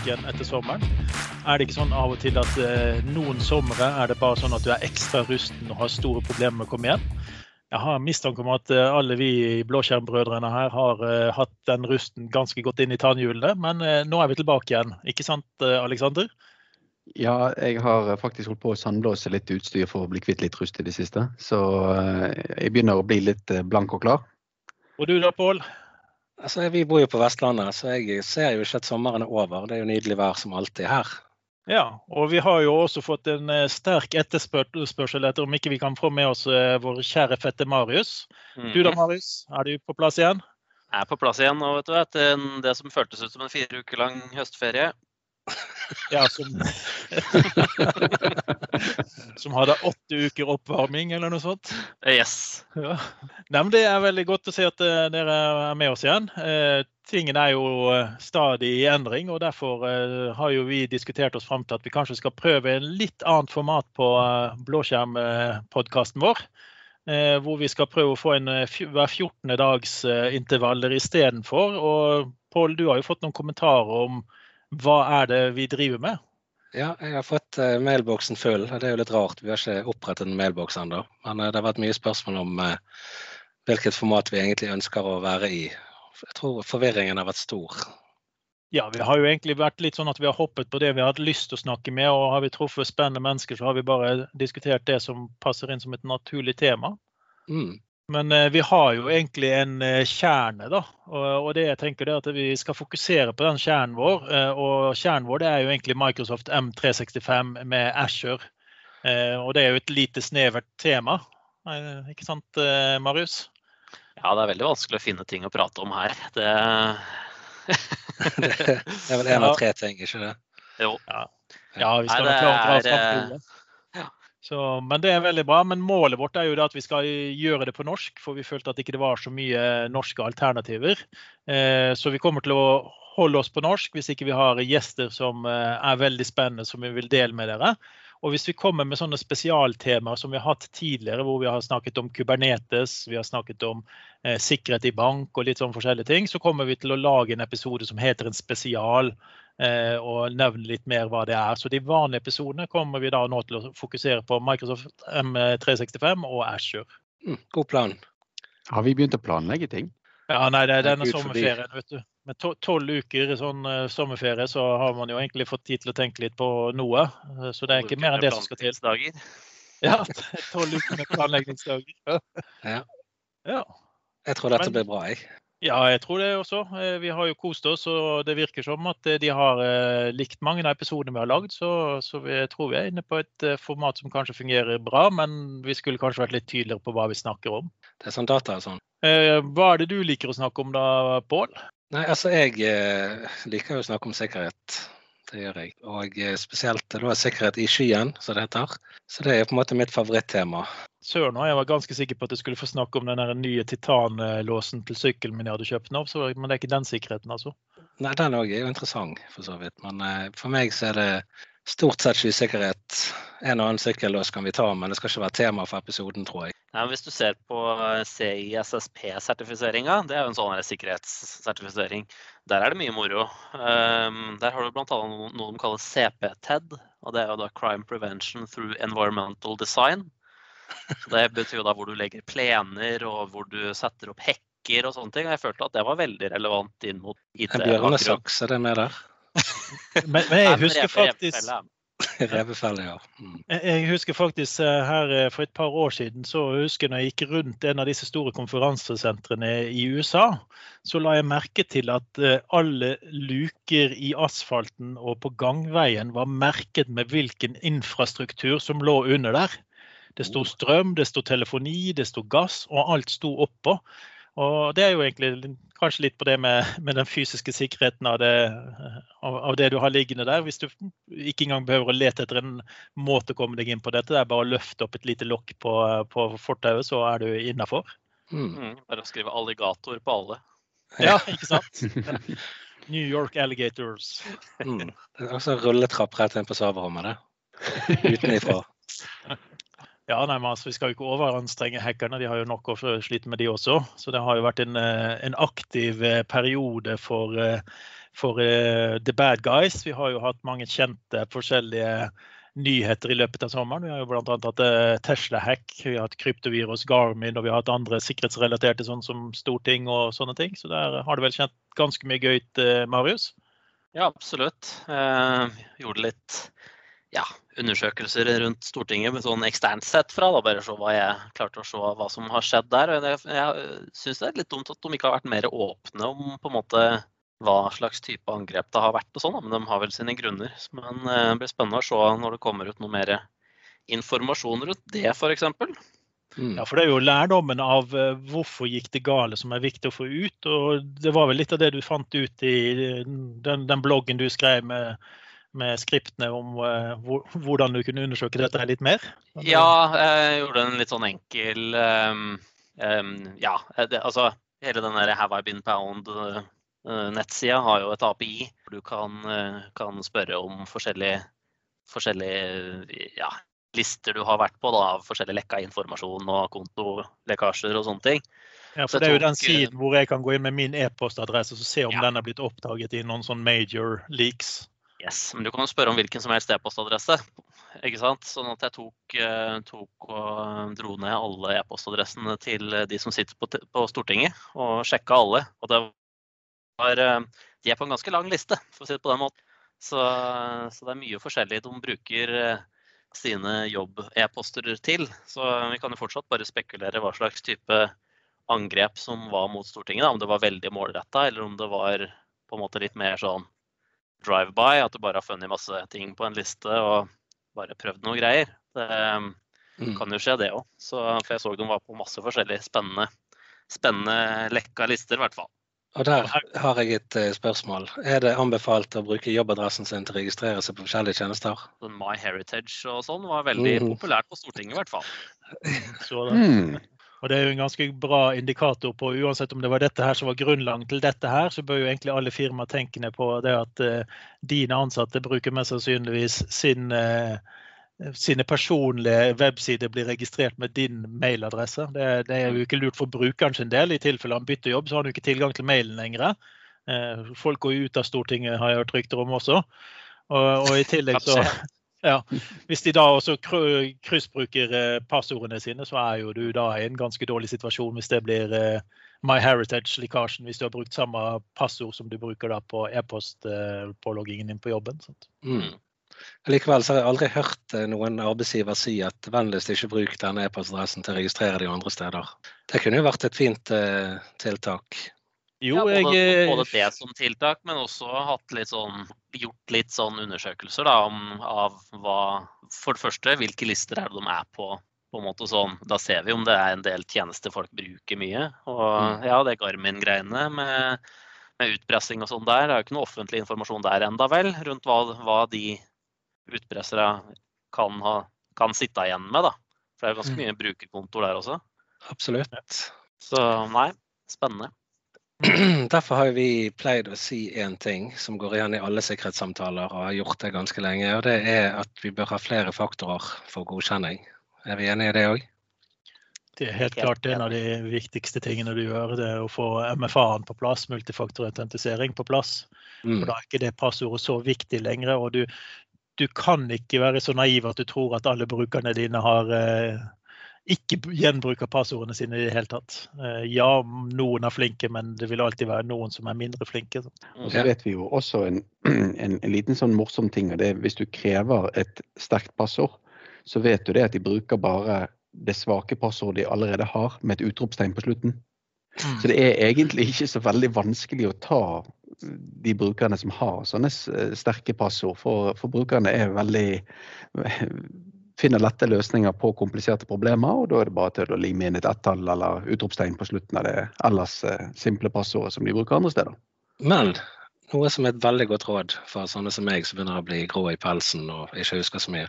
tilbake igjen etter sommeren. Er det ikke sånn av og til at eh, noen somre er det bare sånn at du er ekstra rusten og har store problemer med å komme hjem? Jeg har mistanke om at eh, alle vi Blåskjermbrødrene her har eh, hatt den rusten ganske godt inn i tannhjulene, men nå er vi tilbake igjen. Ikke sant, Aleksander? Ja, jeg har faktisk holdt på å sandblåse litt utstyr for å bli kvitt litt rust i det siste. Så jeg begynner å bli litt blank og klar. Og du da, Pål? Altså, vi bor jo på Vestlandet, så jeg ser jo ikke at sommeren er over. Det er jo nydelig vær som alltid her. Ja, og vi har jo også fått en eh, sterk etterspørsel etter om ikke vi kan få med oss eh, vår kjære fette Marius. Mm. Du da, Marius? Er du på plass igjen? Jeg er på plass igjen nå, vet du, etter det som føltes ut som en fire uker lang høstferie. Ja, som Som hadde åtte uker oppvarming eller noe sånt? Yes. Ja. Nei, men Det er veldig godt å se at eh, dere er med oss igjen. Eh, tingen er jo eh, stadig i endring, og derfor eh, har jo vi diskutert oss fram til at vi kanskje skal prøve en litt annet format på eh, blåskjermpodkasten vår. Eh, hvor vi skal prøve å få en eh, hver 14. dags eh, intervaller istedenfor. Og Pål, du har jo fått noen kommentarer om hva er det vi driver med? Ja, jeg har fått uh, mailboksen full. Det er jo litt rart, vi har ikke opprettet en mailboks ennå. Men uh, det har vært mye spørsmål om uh, hvilket format vi egentlig ønsker å være i. Jeg tror forvirringen har vært stor. Ja, vi har jo egentlig vært litt sånn at vi har hoppet på det vi har hatt lyst til å snakke med, og har vi truffet spennende mennesker, så har vi bare diskutert det som passer inn som et naturlig tema. Mm. Men eh, vi har jo egentlig en eh, kjerne, da. Og, det jeg tenker er at vi skal fokusere på den kjernen vår. eh, og kjernen vår det er jo egentlig Microsoft M365 med Asher. Eh, og det er jo et lite snevert tema. Ikke sant, Marius? Ja, det er veldig vanskelig å finne ting å prate om her. Det Det er vel én av tre ting, ikke det? Jo. Ja, vi skal Nei, nok klare å til det. ja. Så, men det er veldig bra. Men målet vårt er jo at vi skal gjøre det på norsk, for vi følte at ikke det var så mye norske alternativer. Eh, så vi kommer til å holde oss på norsk hvis ikke vi har gjester som eh, er veldig spennende som vi vil dele med dere. Og hvis vi kommer med sånne spesialtemaer som vi har hatt tidligere, hvor vi har snakket om Kubernetes, vi har snakket om eh, sikkerhet i bank og litt sånn forskjellige ting, så kommer vi til å lage en episode som heter en spesial eh, og nevne litt mer hva det er. Så de vanlige episodene kommer vi da nå til å fokusere på Microsoft M365 og Azure. Mm, god plan. Har vi begynt å planlegge ting? Ja, nei, det er denne sommerferien, vet du. Med to- tolv uker sånn eh, sommerferie, så har man jo egentlig fått tid til å tenke litt på noe. Eh, Så det er ikke mer enn det som skal til. Ja, tolv uker med planleggingsdager. Ja. Ja. Jeg tror dette blir bra, jeg. Ja, jeg tror det også. Eh, Vi har jo kost oss, og det virker som at eh, de har eh, likt mange av episodene vi har lagd. Så, så vi tror vi er inne på et format som kanskje fungerer bra, men vi skulle kanskje vært litt tydeligere på hva vi snakker om. Det er sånn data og sånn. Hva er det du liker å snakke om da, Pål? Nei, altså jeg liker jo å snakke om sikkerhet. Det gjør jeg. Og spesielt da sikkerhet i skyen, som det heter. Så det er på en måte mitt favorittema. Søren, nå, jeg var ganske sikker på at du skulle få snakke om den nye titanlåsen til sykkelen min jeg hadde kjøpt nå, så, men det er ikke den sikkerheten, altså? Nei, den òg er jo interessant, for så vidt. Men eh, for meg så er det stort sett skysikkerhet. En og annen sykkellås kan vi ta, men det skal ikke være tema for episoden, tror jeg. Nei, men hvis du ser på eh, CISSP-sertifiseringa, det er jo en sånn sikkerhetssertifisering. Der er det mye moro. Um, der har du bl.a. noe de kaller CPTED, og det er jo da Crime Prevention Through Environmental Design. Det betyr jo da hvor du legger plener og hvor du setter opp hekker og sånne ting. Og jeg følte at det var veldig relevant inn mot IT. En bjørnesaks, er det med der? Men, men jeg husker faktisk Revefelle, ja. Mm. Jeg jeg husker faktisk eh, her eh, for et par år siden så husker jeg når jeg gikk rundt en av disse store konferansesentrene i USA, så la jeg merke til at eh, alle luker i asfalten og på gangveien var merket med hvilken infrastruktur som lå under der. Det sto strøm, det sto telefoni, det sto gass, og alt sto oppå. Og det er jo egentlig kanskje litt på det med, med den fysiske sikkerheten av det, av, av det du har liggende der. Hvis du ikke engang behøver å lete etter en måte å komme deg inn på dette, det er bare å løfte opp et lite lokk på, på fortauet, så er du innafor. Mm. Bare å skrive alligator på alle. Ja, ikke sant? New York Alligators. Mm. Det er også rulletrapp rett inn på soverommet, det. Utenifra. Ja, nei, men altså, Vi skal jo ikke overanstrenge hackerne, de har jo nok å slite med de også. Så det har jo vært en, eh, en aktiv eh, periode for, eh, for uh, the bad guys. Vi har jo hatt mange kjente forskjellige nyheter i løpet av sommeren. Vi har jo bl.a. hatt Tesla-hack, vi har hatt kryptovirus, Garmin og vi har hatt andre sikkerhetsrelaterte sånn som Storting og sånne ting. Så der har du vel kjent ganske mye gøy, Marius? Ja, absolutt. gjorde litt ja, undersøkelser rundt Stortinget med sånn eksternt sett fra. Da, bare se hva jeg klarte å se hva som har skjedd der. Og jeg, jeg syns det er litt dumt at de ikke har vært mer åpne om på en måte hva slags type angrep det har vært. og sånn, Men de har vel sine grunner. Men eh, det blir spennende å se når det kommer ut noe mer informasjon rundt det, f.eks. Mm. Ja, for Det er jo lærdommen av uh, hvorfor gikk det gale som er viktig å få ut. og Det var vel litt av det du fant ut i den, den bloggen du skrev med med skriptene om uh, hvordan du kunne undersøke dette litt mer? Ja, jeg gjorde en litt sånn enkel um, um, Ja, det, altså hele den der Have I Been Pound-nettsida uh, har jo et API. hvor Du kan, kan spørre om forskjellige, forskjellige ja, lister du har vært på da, av forskjellig lekka informasjon og kontolekkasjer og sånne ting. Ja, for Det er jo den siden hvor jeg kan gå inn med min e-postadresse og se om ja. den er blitt oppdaget i noen sånn major leaks. Yes, men Du kan jo spørre om hvilken som helst e-postadresse. ikke sant? Sånn at jeg tok, eh, tok og dro ned alle e-postadressene til de som sitter på, på, Stortinget, og sjekka alle. Og var, eh, de er på en ganske lang liste, for å si det på den måten. Så, så det er mye forskjellig de bruker eh, sine jobb-e-poster til. Så vi kan jo fortsatt bare spekulere hva slags type angrep som var mot Stortinget. Da. Om det var veldig målretta, eller om det var på en måte litt mer sånn drive-by, at du bare har funnet masse ting på en liste og bare prøvd noe greier. Det mm. kan jo skje, det òg. For jeg så de var på masse forskjellige spennende, spennende lekka lister, i hvert fall. Og Der har jeg et uh, spørsmål. Er det anbefalt å bruke jobbadressen sin til å registrere seg på forskjellige tjenester? My Heritage og sånn var veldig mm. populært på Stortinget, i hvert fall. Så det. Mm. Og Det er jo en ganske bra indikator på uansett om det var dette her som var grunnlaget til dette her, så bør jo egentlig alle firmaer tenke ned på det at uh, dine ansatte bruker mest sannsynligvis sin, uh, sine personlige websider blir registrert med din mailadresse. Det, det, er jo ikke lurt for brukeren sin del. I tilfelle han bytter jobb, så har han jo ikke tilgang til mailen lenger. Uh, folk går jo ut av Stortinget, har jeg hørt rykter om også. Og, og i tillegg så ja. Hvis de da også kryssbruker eh, passordene sine, så er jo du da i en ganske dårlig situasjon hvis det blir eh, My Heritage-lekkasjen, hvis du har brukt samme passord som du bruker da på e-postpåloggingen din på jobben. Mm. Likevel så har jeg aldri hørt eh, noen arbeidsgiver si at vennligst ikke bruk denne e-postadressen til å registrere de andre steder. Det kunne jo vært et fint uh, tiltak. Jo, ja, både, jeg Både det som tiltak, men også litt sånn, gjort litt sånn undersøkelser da, om, av hva For det første, hvilke lister er det de er på? på en måte sånn, Da ser vi om det er en del tjenester folk bruker mye. Og mm. ja, det Garmin-greiene med, med, utpressing og sånn der, det er jo ikke noe offentlig informasjon der enda vel, rundt hva, hva de utpressere kan, ha, kan sitte igjen med. da. For det er jo ganske mm. mye brukerkontor der også. Absolutt. Så nei, spennende. Derfor har vi pleid å si én ting som går igjen i alle sikkerhetssamtaler, og har gjort det ganske lenge. og Det er at vi bør ha flere faktorer for godkjenning. Er vi enige i det òg? Det er helt klart en av de viktigste tingene du gjør. Det er å få MFA-en på plass, multifaktorautentisering på plass. Mm. For Da er ikke det passordet så viktig lenger. og du, du kan ikke være så naiv at du tror at alle brukerne dine har eh, ikke gjenbruker passordene sine i det hele tatt. Eh, ja, noen er flinke, men det vil alltid være noen som er mindre flinke. Og så vet vi jo også en, en, en liten sånn morsom ting, og det er hvis du krever et sterkt passord, så vet du det at de bruker bare det svake passordet de allerede har, med et utropstegn på slutten. Så det er egentlig ikke så veldig vanskelig å ta de brukerne som har sånne sterke passord, for, for brukerne er veldig finner lette løsninger på kompliserte problemer, og da er det bare til å lime inn et ett-tall eller utropstegn på slutten av det ellers eh, simple passordet som de bruker andre steder. Men noe som er et veldig godt råd for sånne som meg som begynner å bli grå i pelsen og ikke husker så mye,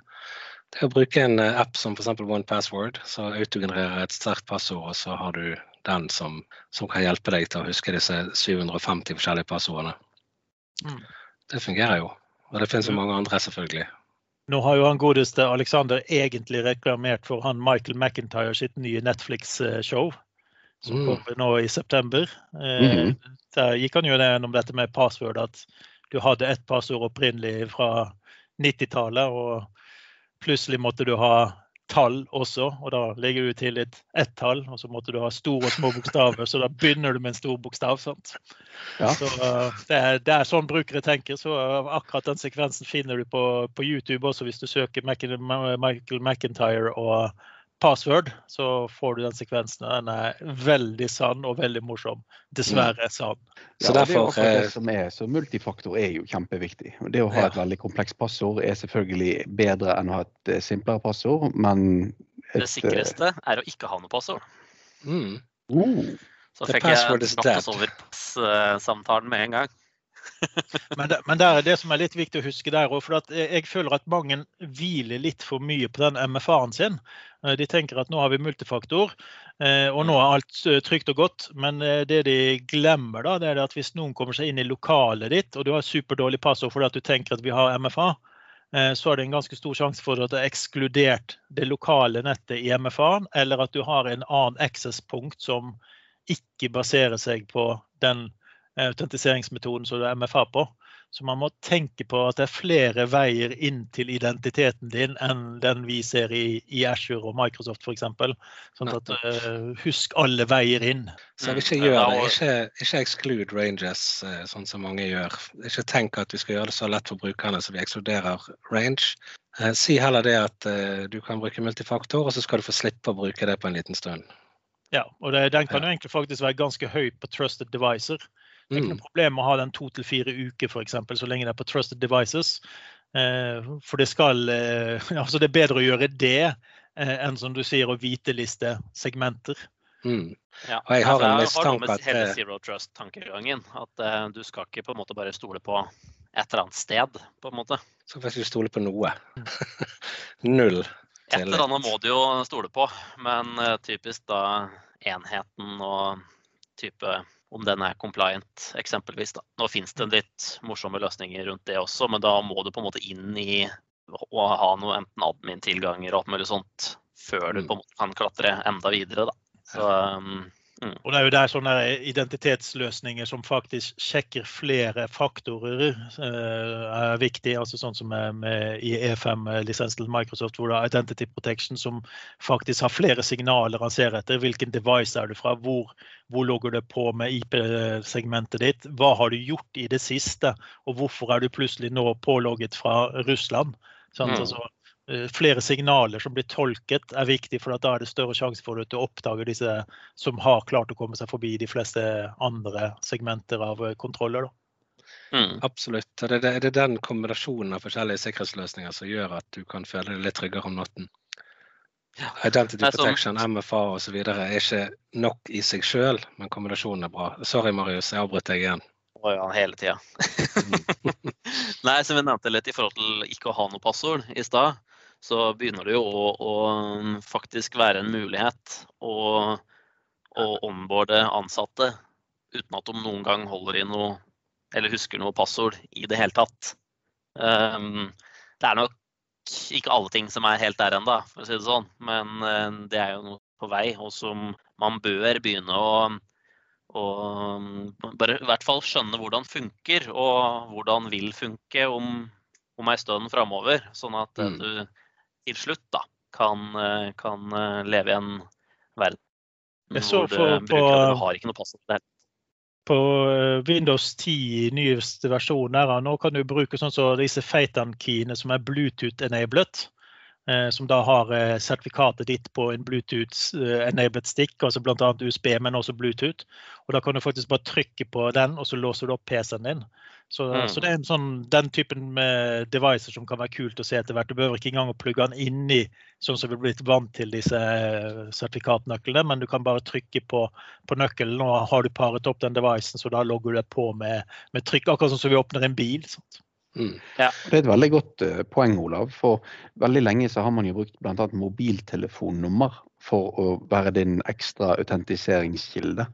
det er å bruke en eh, app som f.eks. OnePassword, så autogenererer et sterkt passord, og så har du den som, som, kan hjelpe deg til å huske disse 750 forskjellige passordene. Mm. Det fungerer jo. Og det finnes jo mange andre, selvfølgelig. Nå har jo han godeste Alexander egentlig reklamert for han Michael McIntyre sitt nye Netflix-show. som Mm. kommer nå i september. Eh, Mhm. Der gikk han jo gjennom dette med password, at du hadde ett passord opprinnelig fra 90-tallet, og plutselig måtte du ha tall også, og da legger du til et ett-tall, og så måtte du ha store og små bokstaver, så da begynner du med en stor bokstav. sant? Ja. Så uh, det, er, det er sånn brukere tenker. Så uh, akkurat den sekvensen finner du på, på YouTube også hvis du søker Mac Michael McIntyre og password, så får du den sekvensen. Den er veldig sann og veldig morsom. Dessverre sann. Så Ja, og det er derfor, det eh, som er, så Multifaktor er jo kjempeviktig. Det å ha Ja. et veldig komplekst passord er selvfølgelig bedre enn å ha et eh, simplere passord, men et, Det sikreste er å ikke ha noe passord. Mm. oh, Så fikk jeg snakkes over pass-samtalen med en gang. Men, det, men der er det som er litt viktig å huske der òg, for jeg, føler at mange hviler litt for mye på den MFA-en sin. Eh, De tenker at nå har vi multifaktor, eh, og nå er alt eh, trygt og godt. Men det de glemmer, da, det er at hvis noen kommer seg inn i lokalet ditt, og du har superdårlig passord fordi at du tenker at vi har MFA, så er det en ganske stor sjanse for at det er ekskludert det lokale nettet i MFA-en, eller at du har en annen access-punkt som ikke baserer seg på den autentiseringsmetoden som du er MFA på. Så man må tenke på at det er flere veier inn til identiteten din enn den vi ser i, i Azure og Microsoft f.eks. Sånn at uh, husk alle veier inn. Så vi Mm, ikke gjør det. Ikke, ikke exclude ranges, eh, sånn som mange gjør. Ikke tenk at vi skal gjøre det så lett for brukerne så vi ekskluderer range. Eh, Si heller det at eh, du kan bruke multifaktor, og så skal du få slippe å bruke det på en liten stund. Ja, og det, Den kan jo egentlig faktisk være ganske høy på trusted devices. Det er ikke Mm. noe problem å ha den to til fire uker for eksempel, så lenge det er på trusted devices. Eh, for det skal eh, altså det er bedre å gjøre det eh, enn som du sier å hviteliste segmenter. Mm. Ja. Og jeg har Nei, en mistanke at, hele zero trust-tankegangen. At du skal ikke på en måte bare stole på et eller annet sted, på en måte. Så faktisk stole på noe. Null Et eller annet må du jo stole på, men typisk da enheten og type om den er compliant, eksempelvis. Da. Nå finnes det litt morsomme løsninger rundt det også, men da må du på en måte inn i å ha noe enten admin-tilganger og alt mulig sånt før du Mm. på en måte kan klatre enda videre. Da. Så um, Og det er jo der sånne identitetsløsninger som faktisk sjekker flere faktorer eh, er viktig. altså Sånn som i E5-lisens til Microsoft, hvor det er Identity Protection som faktisk har flere signaler han ser etter. Hvilken device er du fra? Hvor, hvor logger du på med IP-segmentet ditt? Hva har du gjort i det siste? Og hvorfor er du plutselig nå pålogget fra Russland? Sant? Mm. Altså, flere signaler som blir tolket, er viktig, for at da er det større sjanse for at du oppdager disse som har klart å komme seg forbi de fleste andre segmenter av eh, kontroller. Da. mm. Absolutt. Det, er, det er den kombinasjonen av forskjellige sikkerhetsløsninger som gjør at du kan føle deg litt tryggere om natten. Identity som- protection, MFA osv. er ikke nok i seg sjøl, men kombinasjonen er bra. Sorry, Marius, jeg avbrøt deg igjen. Og ja, hele tida. Nei, som vi nevnte litt i forhold til ikke å ha noe passord i stad, så begynner det jo å, å faktisk være en mulighet å, å onboarde ansatte uten at de noen gang holder i noe eller husker noe passord i det hele tatt. Um, det er nok ikke alle ting som er helt der ennå, for å si det sånn, men eh, det er jo noe på vei, og som man bør begynne å og bare i hvert fall skjønne hvordan funker, og hvordan vil funke om, om ei stund framover. Sånn at Mm. du til slutt da kan, eh, kan eh, leve i en verden så hvor brukerne har ikke noe passord. det hele. På eh, Windows 10 nyeste versjon her, nå kan du bruke sånn som disse Feitan-keyene som er Bluetooth-enabled. Eh, Som da har eh, sertifikatet ditt på en Bluetooth-enabled stick, altså bl.a. USB, men også Bluetooth. Og Da kan du faktisk bare trykke på den, og så låser du opp PC-en din. Så, Mm. så det er en sånn, den typen med devices som kan være kult å se etter hvert. Du behøver ikke engang å plugge den inn i sånn som vi er blitt vant til disse eh, sertifikatnøklene, men du kan bare trykke på, på nøkkelen. og har du paret opp den devicen, så da logger du deg på med, med trykk, akkurat sånn som vi åpner en bil. Sant? Mm. Det er et veldig godt eh, poeng, Olav. For veldig lenge så har man jo brukt bl.a. mobiltelefonnummer for å være din ekstra autentiseringskilde.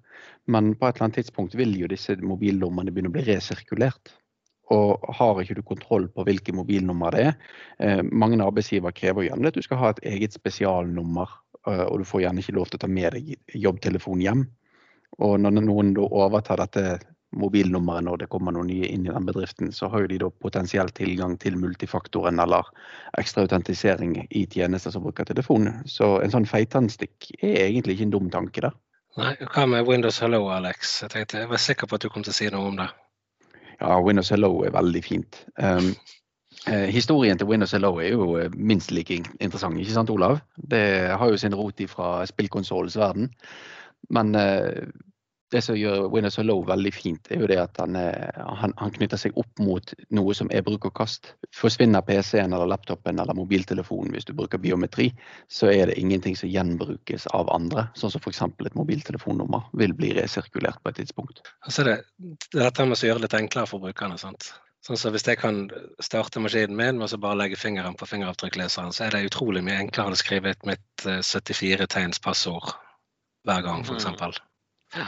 Men på et eller annet tidspunkt vil jo disse mobilnumrene begynne å bli resirkulert. Og har ikke du kontroll på hvilke mobilnummer det er eh, Mange arbeidsgiver krever gjerne at du skal ha et eget spesialnummer eh, og du får gjerne ikke lov til å ta med deg jobbtelefon hjem. Og når noen da overtar dette mobilnummeret når det kommer noen nye inn i den bedriften, så har de da potensiell tilgang til multifaktoren eller ekstra autentisering i tjenester som bruker telefon. Så en sånn feitannstikk er egentlig ikke en dum tanke da. Nei, Hva med Windows Hello, Alex? Jeg, tenkte, jeg var sikker på at du kom til å si noe om det. Ja, Windows Hello er veldig fint. Um, eh, historien til Windows Hello er jo eh, minst like interessant, ikke sant Olav? Det har jo sin rot fra spillkonsollens verden. Men eh, det som gjør Winners of Low veldig fint, er jo det at han, han, han, knytter seg opp mot noe som er bruk og kast. Forsvinner PC-en eller laptopen eller mobiltelefonen hvis du bruker biometri, så er det ingenting som gjenbrukes av andre. Sånn som f.eks. et mobiltelefonnummer vil bli resirkulert på et tidspunkt. Altså det, det er dette med å gjøre det litt enklere for brukerne. sant? Sånn så Hvis jeg kan starte maskinen min med å bare legge fingeren på fingeravtrykkleseren, så er det utrolig mye enklere å skrive et mitt 74 tegns passord hver gang, f.eks. Mm. Ja.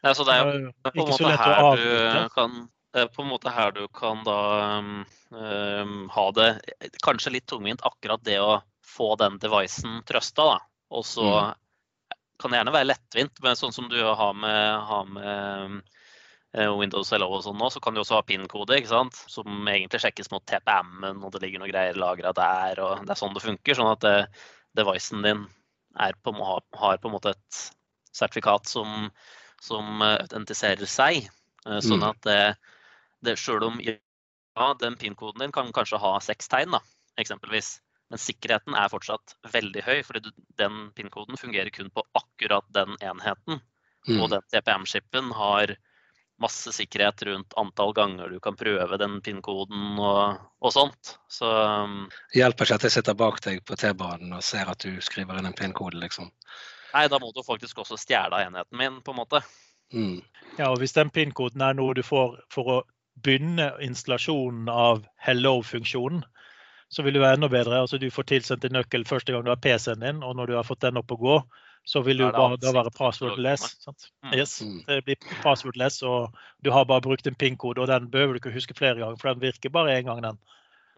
Ja, så det er på en måte her du kan det er på en måte her du kan da um, ha det kanskje litt tungvint, akkurat det å få den devicen trøsta. da. Og så mm. kan det gjerne være lettvint, men sånn som du har med, har med uh, Windows Hello og sånn nå, så kan du også ha PIN-kode, ikke sant? som egentlig sjekkes mot TPM-en, og det ligger noe greier lagra der. og Det er sånn det funker. Sånn at det, devicen din på, har på en måte et sertifikat som som eh, autentiserer seg. Eh, sånn mm. at det, det selv om ja, den PIN-koden din kan kanskje ha seks tegn, da, eksempelvis. Men sikkerheten er fortsatt veldig høy, fordi den PIN-koden fungerer kun på akkurat den enheten. Mm. Og den TPM-skipen har masse sikkerhet rundt antall ganger du kan prøve den PIN-koden og, og, sånt. Så um, Hjelper ikke at jeg sitter bak deg på T-banen og ser at du skriver inn en PIN-kode, liksom? Nei, da må du faktisk også stjele enheten min, på en måte. Mm. Ja, og hvis den PIN-koden er noe du får for å begynne installasjonen av hello-funksjonen, så vil det være enda bedre. Altså, du får tilsendt en nøkkel første gang du har PC-en din, og når du har fått den opp å gå, så vil du bare da være passwordless. Mm. Yes, mm. det blir passwordless, og du har bare brukt en PIN-kode, og den behøver du ikke huske flere ganger, for den virker bare én gang, den.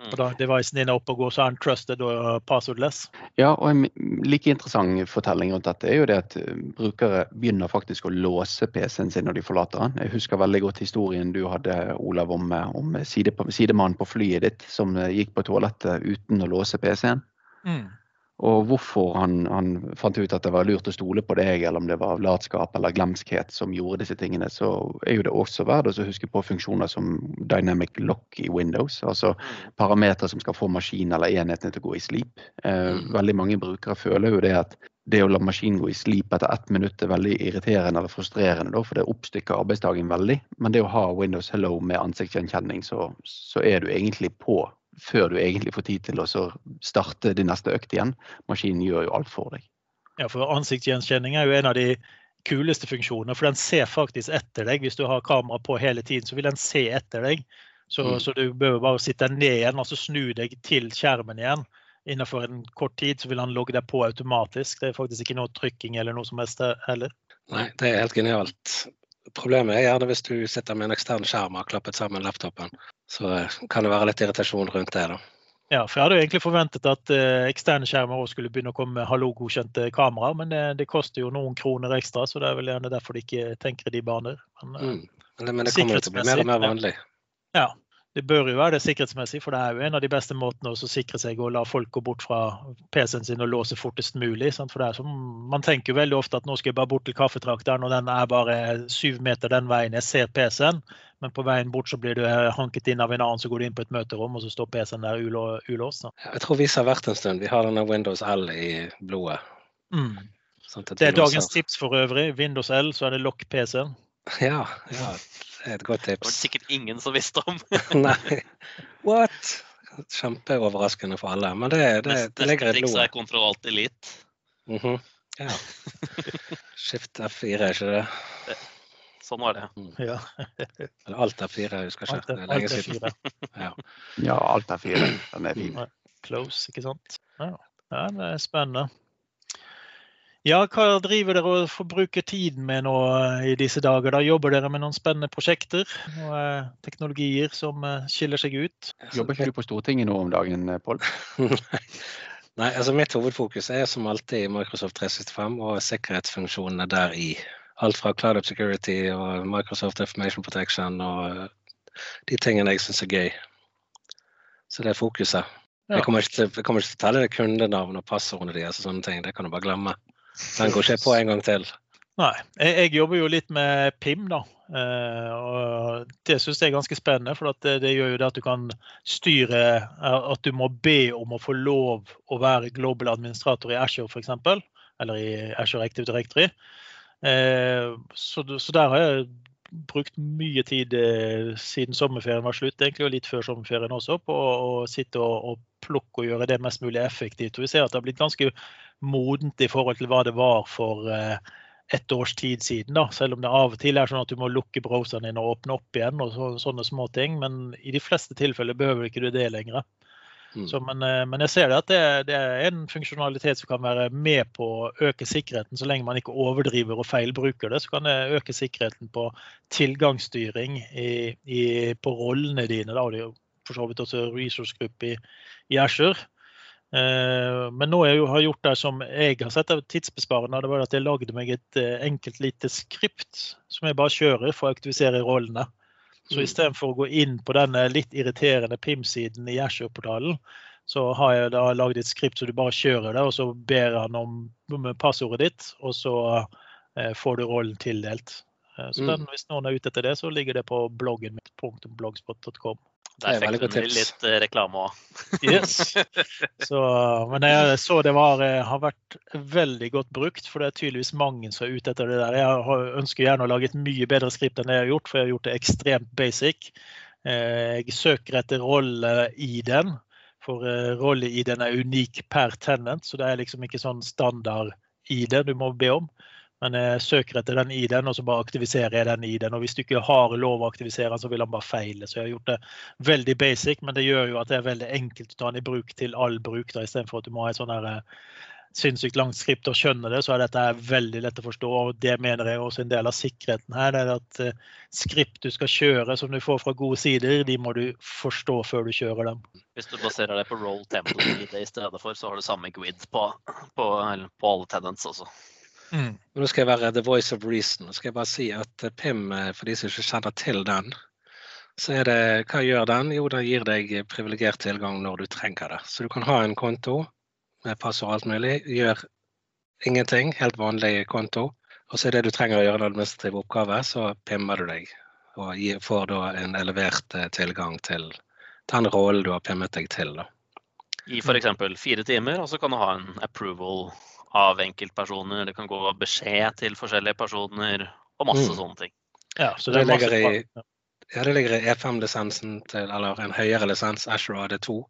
Og da devicen din er oppe og går, så er den trusted og passwordless. Ja, og en like interessant fortelling rundt dette er jo det at eh, brukere begynner faktisk å låse PC-en sin når de forlater den. Jeg husker veldig godt historien du hadde, Olav, om, eh, om sidemannen på flyet ditt som gikk på toalettet uten å låse PC-en. Mm. Og hvorfor han, han, fant ut at det var lurt å stole på deg, eller om det var latskap eller glemskhet som gjorde disse tingene, så er jo det også verdt å huske på funksjoner som dynamic lock i Windows. Altså mm. parametere som skal få maskinen eller enhetene til å gå i sleep. Eh, mm. veldig mange brukere føler jo det at det å la maskinen gå i sleep etter ett minutt er veldig irriterende eller frustrerende, for det oppstykker arbeidsdagen veldig. Men det å ha Windows Hello med ansiktsgjenkjenning, så, så er du egentlig på før du egentlig får tid til å starte din neste økt igjen. Maskinen gjør jo alt for deg. Ja, for Ansiktsgjenkjenning er jo en av de kuleste funksjonene. For den ser faktisk etter deg. Hvis du har kamera på hele tiden, så vil den se etter deg. Så, mm. så du bør bare sitte ned igjen og så snu deg til skjermen igjen. Innenfor en kort tid så vil han logge deg på automatisk. Det er faktisk ikke noe trykking eller noe som helst heller. Nei, det er helt genialt. Problemet er gjerne hvis du sitter med en ekstern skjerm og har klappet sammen laptopen. Så eh, kan det være litt irritasjon rundt det. da. Ja, for Jeg hadde jo egentlig forventet at uh, eksterne skjermer også skulle begynne å komme med hallo-godkjente kameraer, men det, det, koster jo noen kroner ekstra, så det er vel gjerne derfor de ikke tenker i de baner. Men, uh, mm. men, det, kommer til å bli mer og mer vanlig. Ja, det bør jo være det sikkerhetsmessig, for det er jo en av de beste måtene å sikre seg å la folk gå bort fra PC-en sin og låse fortest mulig. Sant? For det er som, Man tenker jo veldig ofte at nå skal jeg bare bort til kaffetrakteren, og den er bare syv meter den veien. Jeg ser PC-en, men på veien bort så blir du hanket inn av en annen, så går du inn på et møterom, og så står PC-en der ulåst. Jeg tror vi har vært en stund. Vi har denne Windows L i blodet. Mm. Sånn det er dagens tips for øvrig. Windows L, så er det lokk PC-en. Ja, ja et godt tips. Det var det sikkert ingen som visste om. Nei. What? Kjempeoverraskende for alle. Men det, det, det ligger i blodet. Neste triks er kontroll alt elite. Mm -hmm. Ja. Skift F4, er ikke det? Sånn var det. Mm. Ja. Eller alt er fire, jeg husker ikke. Det er lenge siden. Ja. ja, alt er fire. Den er fin. Close, ikke sant. Ja, det er spennende. Ja, hva driver dere og forbruker tiden med nå eh, i disse dager? Da Jobber dere med noen spennende prosjekter og eh, teknologier som eh, skiller seg ut? Jobber ikke du på Stortinget nå om dagen, Pål? Nei, altså Mitt hovedfokus er som alltid Microsoft 365 og sikkerhetsfunksjonene der i. Alt fra Cloud Up Security og Microsoft Information Protection og de tingene jeg syns er gøy. Så det er fokuset. Ja. Jeg kommer ikke til, jeg kommer ikke til å telle det kundenavn og passordene deres og sånne ting. Det kan du bare glemme. Den går ikke på en gang til. Nei. Jeg, jeg jobber jo litt med PIM, da. Uh, og det syns jeg er ganske spennende, for det, det, gjør jo det at du kan styre eh, At du må be om å få lov å være global administrator i Ashore f.eks. Eller i Ashore Active Directory. Uh, så, så, der har jeg brukt mye tid uh, siden sommerferien var slutt, egentlig, og litt før sommerferien også, på å sitte og, og plukke og gjøre det mest mulig effektivt. Og vi ser at det har blitt ganske modent i forhold til hva det var for eh, et års tid siden. da, Selv om det av og til er sånn at du må lukke browseren din og åpne opp igjen. og så, sånne små ting, Men i de fleste tilfeller behøver ikke du det lenger. Mm. Så, men, eh, men, jeg ser det at det, det, er en funksjonalitet som kan være med på å øke sikkerheten. Så lenge man ikke overdriver og feilbruker det, så kan det øke sikkerheten på tilgangsstyring i, i, på rollene dine. Da, og det er jo for så vidt også resource group i, i Azure. Eh, men nå jeg har gjort det som jeg har sett av tidsbesparende, det var at jeg lagde meg et eh, enkelt lite skript som jeg bare kjører for å aktivisere rollene. Så Mm. istedenfor å gå inn på denne litt irriterende PIM-siden i Ashore-portalen, så har jeg da lagd et skript så du bare kjører det, og så ber han om, passordet ditt, og så eh, får du rollen tildelt. Så Mm. den, hvis noen er ute etter det, så ligger det på bloggen mitt, .blogspot.com. Det er Der fikk du litt eh, reklame òg. Yes. Så, men jeg så det var, eh, har vært veldig godt brukt, for det er tydeligvis mange som er ute etter det der. Jeg ønsker gjerne å lage et mye bedre skript enn det jeg har gjort, for jeg har gjort det ekstremt basic. Eh, Jeg søker etter rolle i den, for rolle i den er unik per tenant, så det er liksom ikke sånn standard i det du må be om. Men jeg søker etter den i den, og så bare aktiviserer jeg den i den. Og hvis du ikke har lov å aktivisere den, så vil han bare feile. Så jeg har gjort det veldig basic, men det gjør jo at det er veldig enkelt å ta den i bruk til all bruk. da, Istedenfor at du må ha et sånn her, eh, sinnssykt langt skript og skjønne det, så er dette veldig lett å forstå. og Det mener jeg også en del av sikkerheten her. det er at eh, Skript du skal kjøre som du får fra gode sider, de må du forstå før du kjører dem. Hvis du baserer det på roll template i stedet for, så har du samme grid på, på, på alle tenants også. Men Nå skal jeg være the voice of reason. Nå skal jeg bare si at eh, PIM, eh, for de som ikke kjenner til den, så er det Hva gjør den? Jo, den gir deg privilegert tilgang når du trenger det. Så du kan ha en konto med passord og alt mulig. Gjør ingenting, helt vanlig konto. Og så er det du trenger å gjøre en administrativ oppgave, så pimmer du deg. Og får da en elevert eh, tilgang til den rollen du har pimmet deg til. da. I f.eks. fire timer, og så kan du ha en approval av enkeltpersoner. Det kan gå beskjed til forskjellige personer og masse Mm. sånne ting. Ja, så Det det er masse ligger i- Ja. Det ligger i E5-lisensen til, eller en høyere lisens, Ashore AD2.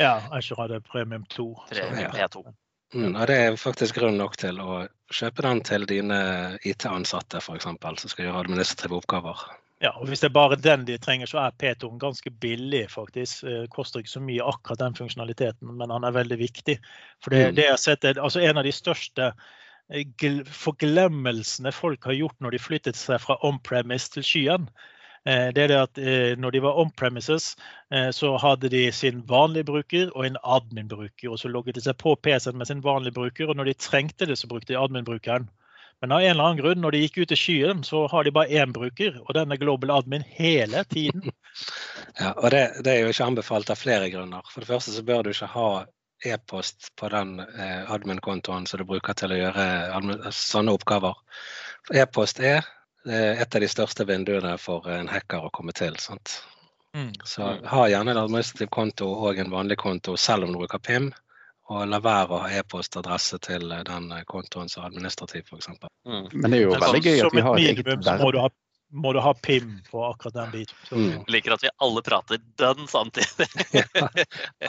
Ja, Azure AD premium 2. Tre, så- Ja. P2. Mm, og det er faktisk grunn nok til å kjøpe den til dine IT-ansatte, f.eks., som skal gjøre administrative oppgaver. Ja, og Hvis det er bare den de trenger, så er P2 ganske billig. faktisk. Eh, Det koster ikke så mye akkurat den funksjonaliteten, men han er veldig viktig. For det, Mm. det jeg har sett, er altså En av de største eh, forglemmelsene folk har gjort når de flyttet seg fra on-premise til skyen, eh, det er det at eh, når de var on-premises, eh, så hadde de sin vanlige bruker og en admin-bruker. og Så logget de seg på PC-en med sin vanlige bruker, og når de trengte det, så brukte de admin-brukeren. Men av en eller annen grunn, når de gikk ut i skyen, så har de bare én bruker, og den er global admin hele tiden. Ja, og det, det er jo ikke anbefalt av flere grunner. For det første så bør du ikke ha e-post på den eh, admin-kontoen som du bruker til å gjøre admin sånne oppgaver. E-post er eh, et av de største vinduene for en hacker å komme til. sant? Mm. Så ha gjerne en administrativ konto og en vanlig konto selv om du bruker PIM. Og la være å ha e-postadresse til eh, den kontoen som er administrativ, f.eks. Mm. Men det er jo Men veldig sånn, gøy at vi har et eget minimum så må du, ha, må du ha PIM på akkurat den biten. Så, Mm. Liker at vi alle prater dønn samtidig.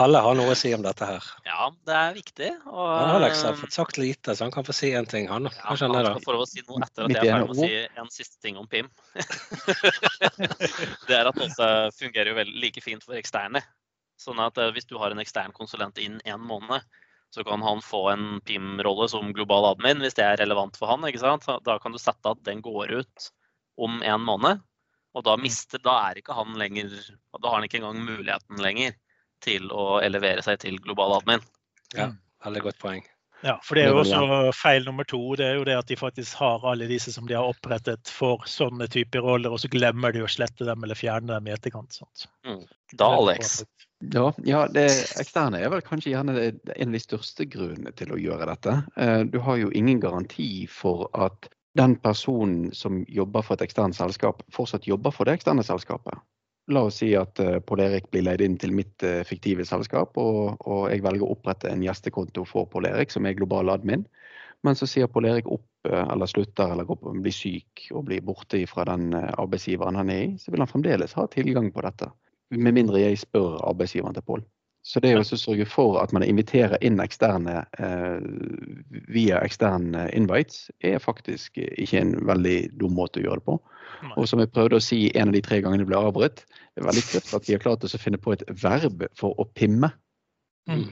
Alle har noe å si om dette her. Ja, det er viktig. Og, ja, Alex har fått sagt lite, så han kan få si en ting, han. ja, han er skal få lov å si noe etter at jeg er ene ferdig med å si en siste ting om PIM. det er at det også fungerer jo like fint for eksterne. Sånn at eh, hvis du har en ekstern konsulent inn en måned, så kan han få en PIM-rolle som global admin hvis det er relevant for han. ikke sant? Da kan du sette at den går ut om en måned. Og da mister, da er ikke han lenger Da har han ikke engang muligheten lenger til å elevere seg til global admin. Ja. Veldig godt poeng. Ja, for det er jo også feil nummer to. Det er jo det at de faktisk har alle disse som de har opprettet for sånne typer roller, og så glemmer de å slette dem eller fjerne dem i etterkant. Sant? Da, Alex. Ja, ja det eksterne er vel kanskje gjerne en av de største grunnene til å gjøre dette. Eh, Du har jo ingen garanti for at den personen som jobber for et eksternt selskap, fortsatt jobber for det eksterne selskapet. La oss si at eh, Pål Erik blir leid inn til mitt eh, fiktive selskap, og, og jeg velger å opprette en gjestekonto for Pål Erik, som er global admin. Men så sier Pål Erik opp eller slutter eller blir syk og blir borte fra den arbeidsgiveren han er i, så vil han fremdeles ha tilgang på dette. Med mindre jeg spør arbeidsgiveren til Pål. Så det er å sørge for at man inviterer inn eksterne eh, via eksterne invites, er faktisk ikke en veldig dum måte å gjøre det på. Nei. Og som jeg prøvde å si en av de tre gangene det ble avbrutt, det er veldig tøft at de har klart å finne på et verb for å pimme. Mm.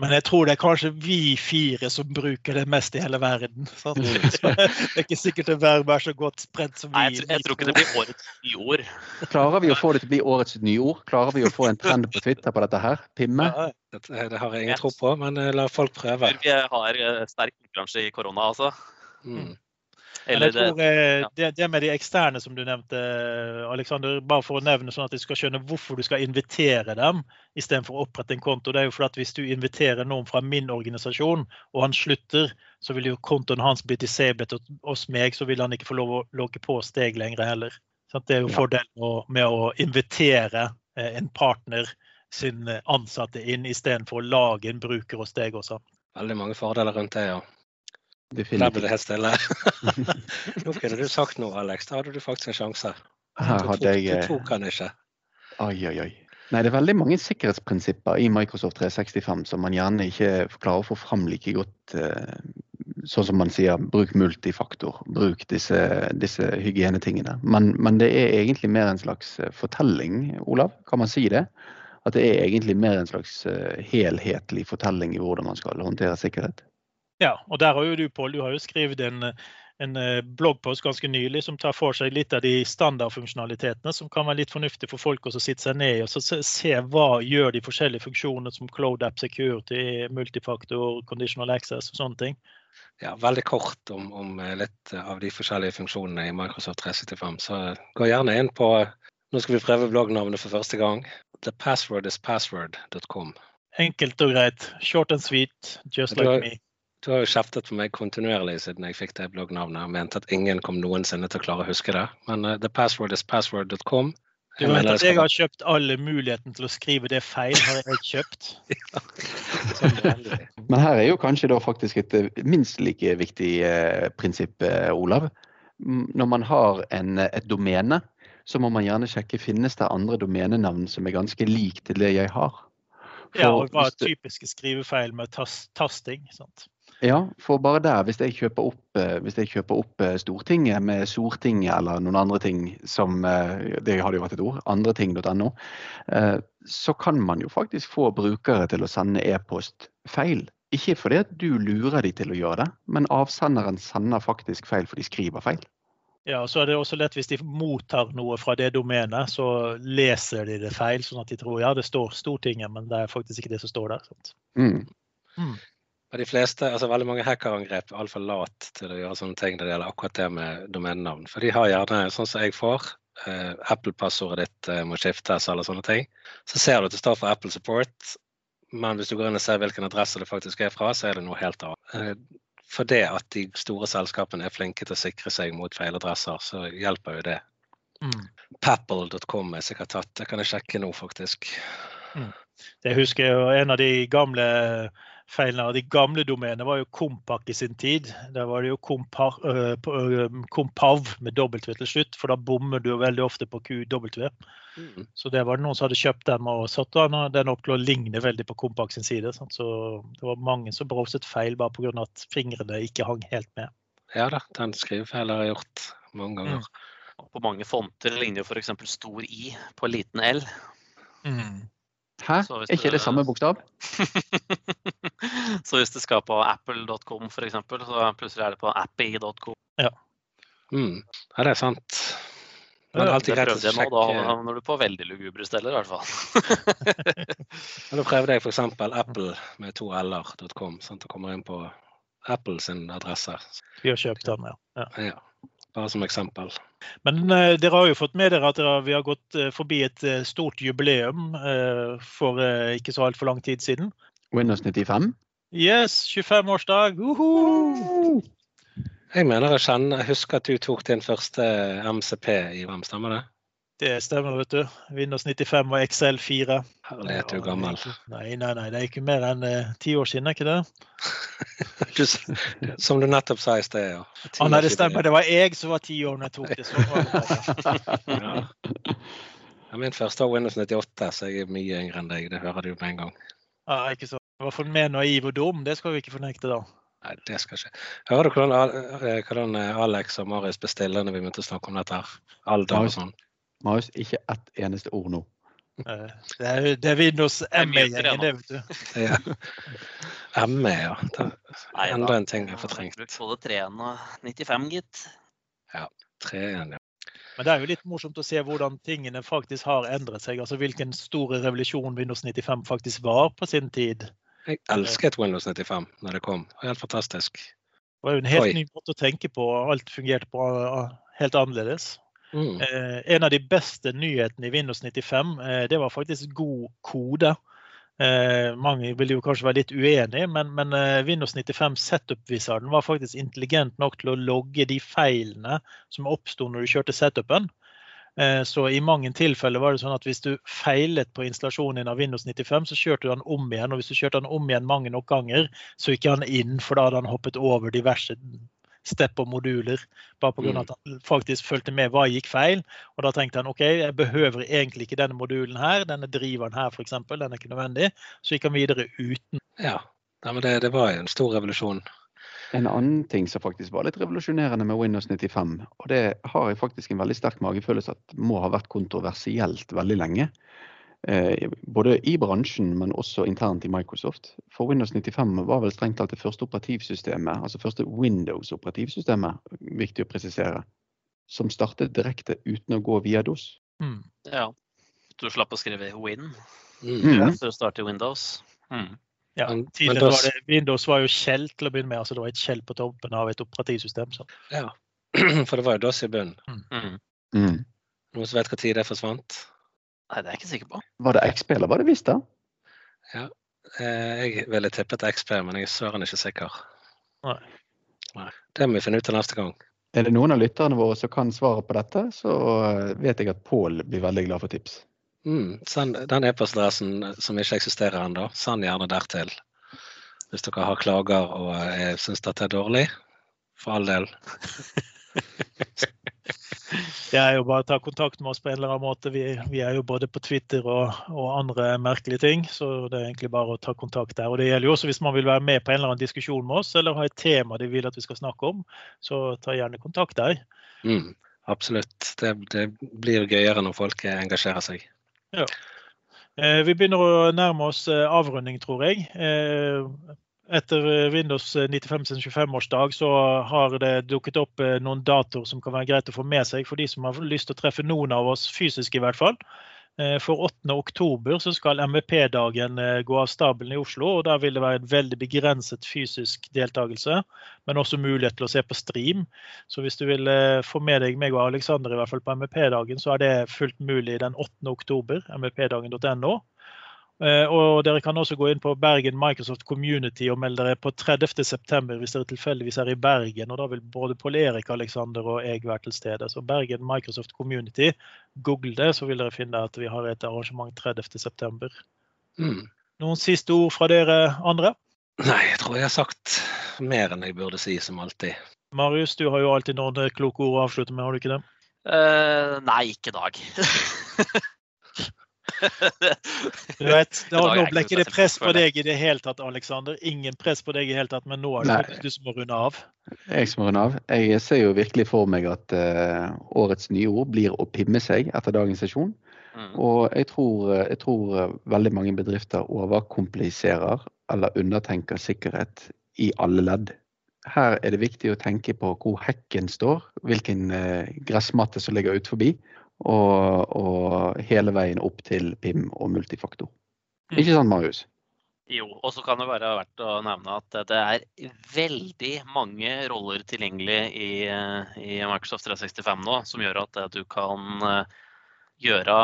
Men jeg tror det er kanskje vi fire som bruker det mest i hele verden. Sant? Så det er ikke sikkert det verbet er så godt spredt som vi Nei, jeg, tror- jeg tror ikke det blir årets nyord. Klarer vi å få det til å bli årets nyord? Klarer vi å få en trend på Twitter på dette her? Pimme? Ja, Det, det har jeg ingen tro på, men eh, la folk prøve. Vi har eh, sterk konkurranse i korona, altså. Mm. Eller jeg det, tror eh, ja. det, det med de eksterne som du nevnte, Alexander, bare for å nevne sånn at de skal skjønne hvorfor du skal invitere dem istedenfor å opprette en konto. Det er jo fordi at hvis du inviterer noen fra min organisasjon, og han slutter, så vil jo kontoen hans bli disabled og hos meg, så vil han ikke få lov å logge på steg lenger heller. Så det er jo Ja. fordelen med å invitere eh, en partner sin eh, ansatte inn istedenfor å lage en bruker hos deg også. Veldig mange fordeler rundt det, ja. Der ble Definitivt. det helt stille. Nå kunne du sagt noe, Alex. Da hadde du faktisk en sjanse. Her Du hadde tok, jeg du eh, tok han ikke. Oi, oi, oi. Nei, det er veldig mange sikkerhetsprinsipper i Microsoft 365 som man gjerne ikke klarer å få fram like godt. eh, Sånn som man sier, bruk multifaktor, bruk disse, disse hygienetingene. Men, men det er egentlig mer en slags eh, fortelling, Olav, kan man si det? At det er egentlig mer en slags helhetlig fortelling i hvordan man skal håndtere sikkerhet. Ja, og der har jo du, Pål, du har jo skrevet en, en eh, bloggpost ganske nylig som tar for seg litt av de standardfunksjonalitetene som kan være litt fornuftig for folk å sitte seg ned i og så se, hva gjør de forskjellige funksjonene som Cloud App Security, multifaktor, conditional access og sånne ting. Ja, veldig kort om, om eh, litt av de forskjellige funksjonene i Microsoft 365. Så gå gjerne inn på Nå skal vi prøve bloggnavnet for første gang. Thepasswordispassword.com. Enkelt og greit. Short and sweet, just like me. Du har jo kjeftet på meg kontinuerlig siden jeg fikk det bloggnavnet og mente at ingen kom noensinne til å klare å huske det. Men uh, thepasswordispassword.com Du vet at jeg har kjøpt alle muligheten til å skrive det feil, har jeg kjøpt. Men her er jo kanskje da faktisk et eh, minst like viktig eh, prinsipp, Olav. Når man har en, et domene, så må man gjerne sjekke finnes det andre domenenavn som er ganske lik til det jeg har. For Ja, og hva er typiske skrivefeil med tas tasting? Sant? Ja, for bare der, hvis jeg kjøper opp, eh, hvis jeg kjøper opp eh, Stortinget med Sortinget eller noen andre ting som eh, Det hadde jo vært et ord. Andreting.no. Så kan man jo faktisk få brukere til å sende e-post feil. Ikke fordi at du lurer de til å gjøre det, men avsenderen sender faktisk feil, for de skriver feil. Ja, og så er det også lett hvis de mottar noe fra det domenet, så leser de det feil, sånn at de tror ja, det står Stortinget, men det er faktisk ikke det som står der. Sant? Mm. Og de fleste, altså Veldig mange hackerangrep er altfor lat til å gjøre sånne ting når det gjelder akkurat det med domenenavn. For de har gjerne, sånn som jeg får, eh, Apple-passordet ditt eh, må skiftes eller sånne ting. Så ser du at det står for Apple Support, men hvis du går inn og ser hvilken adresse det faktisk er fra, så er det noe helt annet. Eh, for det at de store selskapene er flinke til å sikre seg mot feiladresser, så hjelper jo det. Mm. Papple.com er sikkert tatt, det kan jeg sjekke nå faktisk. Det husker jeg jo en av de gamle feilene av de gamle domenene var jo Kompak i sin tid. Der var det jo kompar, øh, øh, Kompav med W til slutt, for da bommer du jo veldig ofte på QW. Mm. Så det var det noen som hadde kjøpt den og satt den den opp til å ligne veldig på Kompak sin side. Sant? Så det var mange som bråset feil bare pga. at fingrene ikke hang helt med. Ja da, den skrivefeilen har jeg gjort mange ganger. Mm. På mange fonter ligner jo f.eks. stor I på liten L. Hæ? Så hvis Er ikke det det- samme bokstav? så hvis det skal på apple.com f.eks., så plutselig er det på appy.com. Mm. Ja, det er sant. Men er alltid Det greit å prøvde jeg nå. Da sjekke havner du på veldig lugubre steder, i hvert fall. Men Da prøvde jeg f.eks. apple med to l-er.com. Sånn at du kommer inn på Apples adresser. adresse. Vi har kjøpt den, ja. ja. Ja, bare som eksempel. Men eh, dere har jo fått med dere at dere, vi har gått eh, forbi et eh, stort jubileum eh, for eh, ikke så altfor lang tid siden. Windows 95. Yes, 25-årsdag! uhu! Jeg mener jeg kjenner, jeg husker at du tok din første MCP i hvem, stemmer det? Det stemmer, vet du. Windows 95 og XL 4. Herlighet, du er gammel. Nei, nei, nei, det er ikke mer enn eh, ti år siden, er ikke det? Du, som du nettopp sa i sted, ja. Å nei, det stemmer. Det var jeg som var ti år da jeg tok det. Så det bare. Ja. Ja, Min første var Windows 98, så jeg er mye yngre enn deg. Det hører du med en gang. Ja, ikke så. I hvert fall mer naiv og dum, det skal vi ikke fornekte da. Nei, det skal ikke. Hører du hvordan, eh, hvordan eh, Alex og Marius bestiller når vi begynte å snakke om dette? her? Alder og sånn. Marius, ikke ett eneste ord nå. Eh, Det er, det er Windows ME-gjengen, det, vet du. Ja. ME, ja. Det er enda en ting jeg har fortrengt. brukt både 3-en og 95, gitt. 3-1, ja. Men det er jo litt morsomt å se hvordan tingene faktisk har endret seg. Altså hvilken store revolusjon Windows 95 faktisk var på sin tid. Jeg elsket Windows 95 når det kom. Det var helt fantastisk. Det var jo en helt Oi. ny måte å tenke på. Alt fungerte på helt annerledes. Mm. Eh, en av de beste nyhetene i Windows 95, eh, det var faktisk god kode. Eh, mange vil jo kanskje være litt uenige, men, men eh, Windows 95 setup-wizarden var faktisk intelligent nok til å logge de feilene som oppsto når du kjørte setupen. Eh, Så i mange tilfeller var det sånn at hvis du feilet på installasjonen av Windows 95, så kjørte du den om igjen. Og hvis du kjørte den om igjen mange nok ganger, så gikk han inn, for da hadde han hoppet over diverse step og moduler. Bare pga. Mm. at han faktisk fulgte med hva gikk feil. Og da tenkte han OK, jeg behøver egentlig ikke denne modulen her, denne driveren her f.eks. Den er ikke nødvendig. Så gikk han videre uten. Ja. Nei, men det, det var en stor revolusjon. En annen ting som faktisk var litt revolusjonerende med Windows 95, og det har jeg faktisk en veldig sterk magefølelse at må ha vært kontroversielt veldig lenge. Eh, både i bransjen, men også internt i Microsoft. For Windows 95 var vel strengt talt det første operativsystemet, altså første Windows-operativsystemet, viktig å presisere, som startet direkte uten å gå via DOS. Mm. Ja. Du slapp å skrive Win Mm. Mm. for å starte Windows. Mm. Ja, tidligere var det, Windows var jo Shell til å begynne med. altså Det var et Shell på toppen av et operativsystem. Så. Ja. For det var jo DOS i bunnen. Mm. Mm. Noen som vet når det forsvant? Nei, det er jeg ikke sikker på. Var det XP eller var det Vista? Ja, Jeg ville tippet XP, men jeg er søren ikke sikker. Nei. Nei. Det må vi finne ut av neste gang. Er det noen av lytterne våre som kan svaret på dette, så eh, vet jeg at Pål blir veldig glad for tips. Mm. Send den e-postadressen som ikke eksisterer ennå, send gjerne dertil. Hvis dere har klager og eh, syns dette er dårlig, for all del. Det er jo bare å ta kontakt med oss på en eller annen måte. Vi, vi er jo både på Twitter og, og andre merkelige ting, så det er egentlig bare å ta kontakt der. Og Det gjelder jo også hvis man vil være med på en eller annen diskusjon med oss, eller ha et tema de vil at vi skal snakke om, så ta gjerne kontakt der. Mm. Absolutt. Det, det blir gøyere når folk engasjerer seg. Ja. Vi begynner å nærme oss eh, avrunding, tror jeg. Eh, Etter eh, Windows 95 sin 25-årsdag så har det dukket opp eh, noen datoer som kan være greit å få med seg for de som har lyst til å treffe noen av oss fysisk, i hvert fall. Eh, For 8. oktober skal MVP-dagen eh, gå av stabelen i Oslo. og Der vil det være en veldig begrenset fysisk deltakelse, men også mulighet til å se på stream. Så hvis du vil eh, få med deg meg og Aleksander i hvert fall på MVP-dagen, så er det fullt mulig den 8. oktober. mvpdagen.no. Eh, Og dere kan også gå inn på Bergen Microsoft Community og melde dere på 30. september hvis dere tilfeldigvis er i Bergen. og Da vil både Pål Erik, Aleksander og jeg være til stede. Så Bergen Microsoft Community, google det, så vil dere finne at vi har et arrangement 30. september. Mm. Noen siste ord fra dere andre? Nei, jeg tror jeg har sagt mer enn jeg burde si, som alltid. Marius, du har jo alltid noen kloke ord å avslutte med, har du ikke det? Uh, nei, ikke i dag. Du vet, da, Nå ble ikke det press på deg i det hele tatt, Aleksander. Ingen press på deg i det hele tatt, men nå er det Nei. du som må runde av. Jeg som runder av. Jeg ser jo virkelig for meg at uh, årets nye ord blir å pimme seg etter dagens sesjon. Mm. Og jeg tror, jeg tror eh, veldig mange bedrifter overkompliserer eller undertenker sikkerhet i alle ledd. Her er det viktig å tenke på hvor hekken står, hvilken eh, gressmatte som ligger ut forbi, Og, og hele veien opp til PIM og multifaktor. Mm. Ikke sant, Marius? Jo, og så kan det være verdt å nevne at det er veldig mange roller tilgjengelig i, i Microsoft 365 nå, som gjør at du kan eh, gjøre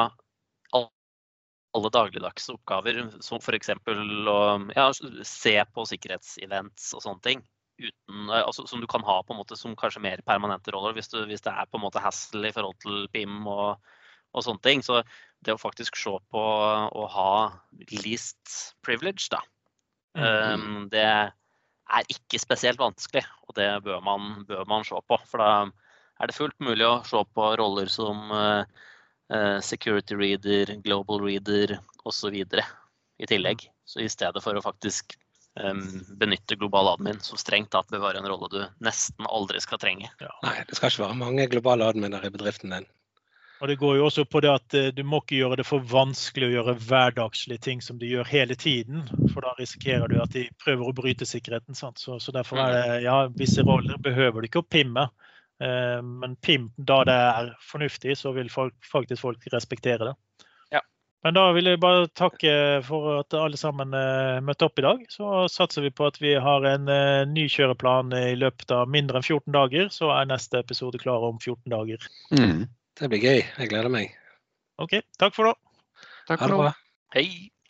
alle dagligdagse oppgaver, som f.eks. å ja, se på sikkerhetsevents og sånne ting. Uten, eh, altså, som du kan ha på en måte som kanskje mer permanente roller, hvis, du, hvis det er på en måte hassle i forhold til PIM og, og sånne ting. Så det å faktisk se på å ha least privilege, da, um, det er ikke spesielt vanskelig. Og det bør man, bør man se på. For da er det fullt mulig å se på roller som eh, security reader, global reader osv. i tillegg. Så i stedet for å faktisk benytte global admin, som strengt tatt bør være en rolle du nesten aldri skal trenge. Nei, det skal ikke være mange globale adminer i bedriften din. Og det går jo også på det at eh, du må ikke gjøre det for vanskelig å gjøre hverdagslige ting som de gjør hele tiden. For da risikerer du at de prøver å bryte sikkerheten. Sant? Så, så derfor er det ja, visse roller behøver du ikke å pimme. Eh, men pim da det er fornuftig, så vil folk, faktisk folk respektere det. Men da vil jeg bare takke for at alle sammen eh, møtte opp i dag. Så satser vi på at vi har en eh, ny kjøreplan i løpet av mindre enn 14 dager. Så er neste episode klar om 14 dager. Mm. Det blir gøy. Jeg gleder meg. OK, takk for nå. Takk for det nå. Hei!